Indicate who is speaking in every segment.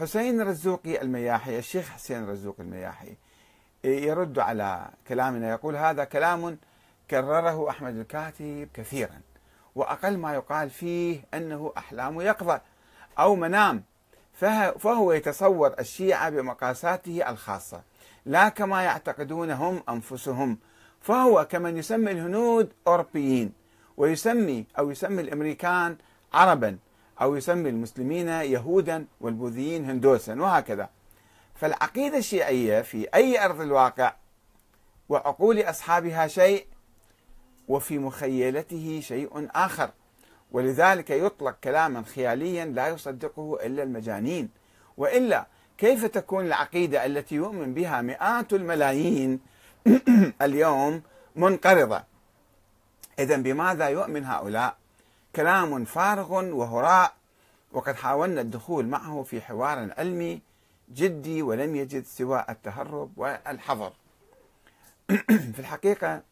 Speaker 1: حسين رزوقي المياحي الشيخ حسين رزوقي المياحي يرد على كلامنا يقول هذا كلام كرره أحمد الكاتب كثيرا وأقل ما يقال فيه أنه أحلام يقظة أو منام فهو يتصور الشيعة بمقاساته الخاصة لا كما يعتقدون هم أنفسهم فهو كمن يسمي الهنود أوروبيين ويسمي أو يسمي الأمريكان عربا أو يسمي المسلمين يهودا والبوذيين هندوسا وهكذا. فالعقيدة الشيعية في أي أرض الواقع وعقول أصحابها شيء وفي مخيلته شيء آخر. ولذلك يطلق كلاما خياليا لا يصدقه إلا المجانين. وإلا كيف تكون العقيدة التي يؤمن بها مئات الملايين اليوم منقرضة؟ إذا بماذا يؤمن هؤلاء؟ كلام فارغ وهراء. وقد حاولنا الدخول معه في حوار علمي جدي ولم يجد سوى التهرب والحظر. في الحقيقة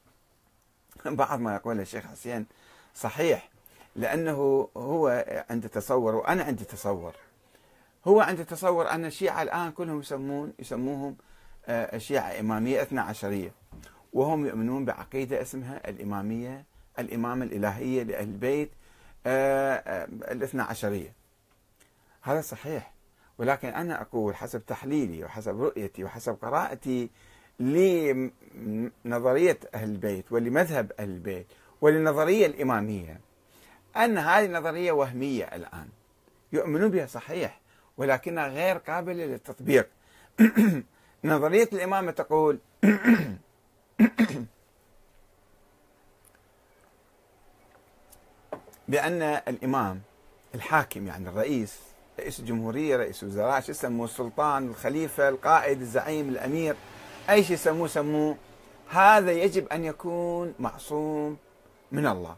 Speaker 1: بعض ما يقوله الشيخ حسين صحيح لأنه هو عنده تصور وأنا عندي تصور. هو عنده تصور أن الشيعة الآن كلهم يسمون يسموهم آه، الشيعة إمامية اثنا عشرية وهم يؤمنون بعقيدة اسمها الإمامية الإمامة الإلهية لأهل البيت آه، آه، الاثنا عشرية. هذا صحيح. ولكن أنا أقول حسب تحليلي وحسب رؤيتي وحسب قراءتي لنظرية أهل البيت ولمذهب أهل البيت وللنظرية الإمامية أن هذه النظرية وهمية الآن. يؤمنون بها صحيح ولكنها غير قابلة للتطبيق. نظرية الإمامة تقول بأن الإمام الحاكم يعني الرئيس رئيس الجمهورية رئيس الوزراء شو يسموه؟ السلطان الخليفة القائد الزعيم الأمير أي شيء يسموه سموه هذا يجب أن يكون معصوم من الله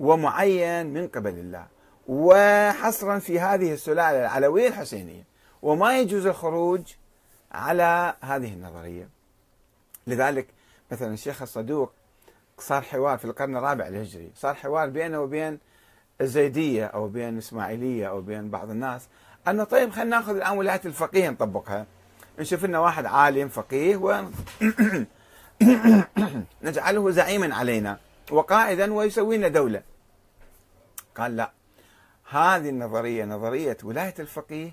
Speaker 1: ومعين من قبل الله. وحصرا في هذه السلالة العلوية الحسينية وما يجوز الخروج على هذه النظرية. لذلك مثلا الشيخ الصدوق صار حوار في القرن الرابع الهجري صار حوار بينه وبين الزيدية أو بين الإسماعيلية أو بين بعض الناس. أنه طيب خلينا نأخذ الآن ولاية الفقيه نطبقها. نشوف لنا واحد عالم فقيه ونجعله زعيما علينا وقائدا ويسوي لنا دولة. قال لا هذه النظرية نظرية ولاية الفقيه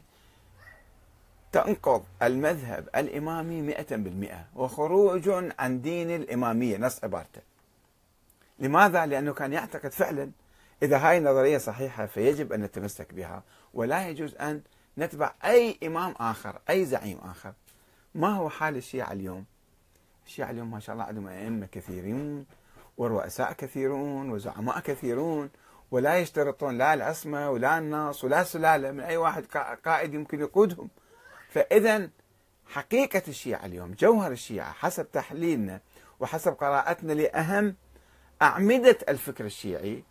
Speaker 1: تنقض المذهب الإمامي مئة بالمئة وخروج عن دين الإمامية. نص عبارته. لماذا؟ لأنه كان يعتقد فعلا إذا هاي النظرية صحيحة فيجب أن نتمسك بها ولا يجوز أن نتبع أي إمام آخر أي زعيم آخر. ما هو حال الشيعة اليوم؟ الشيعة اليوم ما شاء الله عندهم أئمة كثيرون ورؤساء كثيرون وزعماء كثيرون ولا يشترطون لا العصمة ولا النص ولا سلالة من أي واحد قائد يمكن يقودهم. فإذا حقيقة الشيعة اليوم جوهر الشيعة حسب تحليلنا وحسب قراءتنا لأهم أعمدة الفكر الشيعي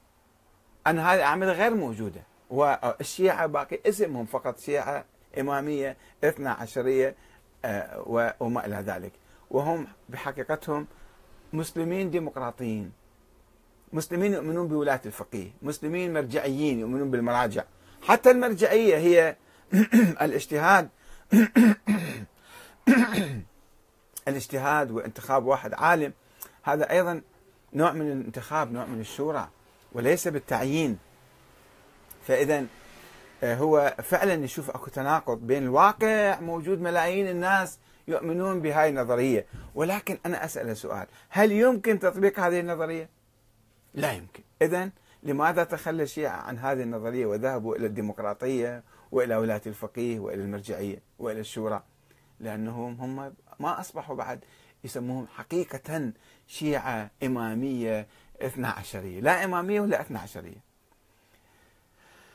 Speaker 1: أن هذه الأعمدة غير موجودة. والشيعة باقي اسمهم فقط شيعة إمامية اثنا عشرية آه، وما إلى ذلك. وهم بحقيقتهم مسلمين ديمقراطيين. مسلمين يؤمنون بولاية الفقيه مسلمين مرجعيين يؤمنون بالمراجع. حتى المرجعية هي الاجتهاد. الاجتهاد وانتخاب واحد عالم. هذا أيضا نوع من الانتخاب نوع من الشورى. وليس بالتعيين. فإذا آه، هو فعلا يشوف أكو تناقض بين الواقع موجود ملايين الناس يؤمنون بهاي النظرية. ولكن أنا أسأل سؤال هل يمكن تطبيق هذه النظرية؟ لا يمكن. إذا لماذا تخلى الشيعة عن هذه النظرية وذهبوا إلى الديمقراطية وإلى ولاية الفقيه وإلى المرجعية وإلى الشورى؟ لأنهم هم ما أصبحوا بعد يسموهم حقيقة شيعة إمامية اثنا عشرية. لا إمامية ولا اثنا عشرية.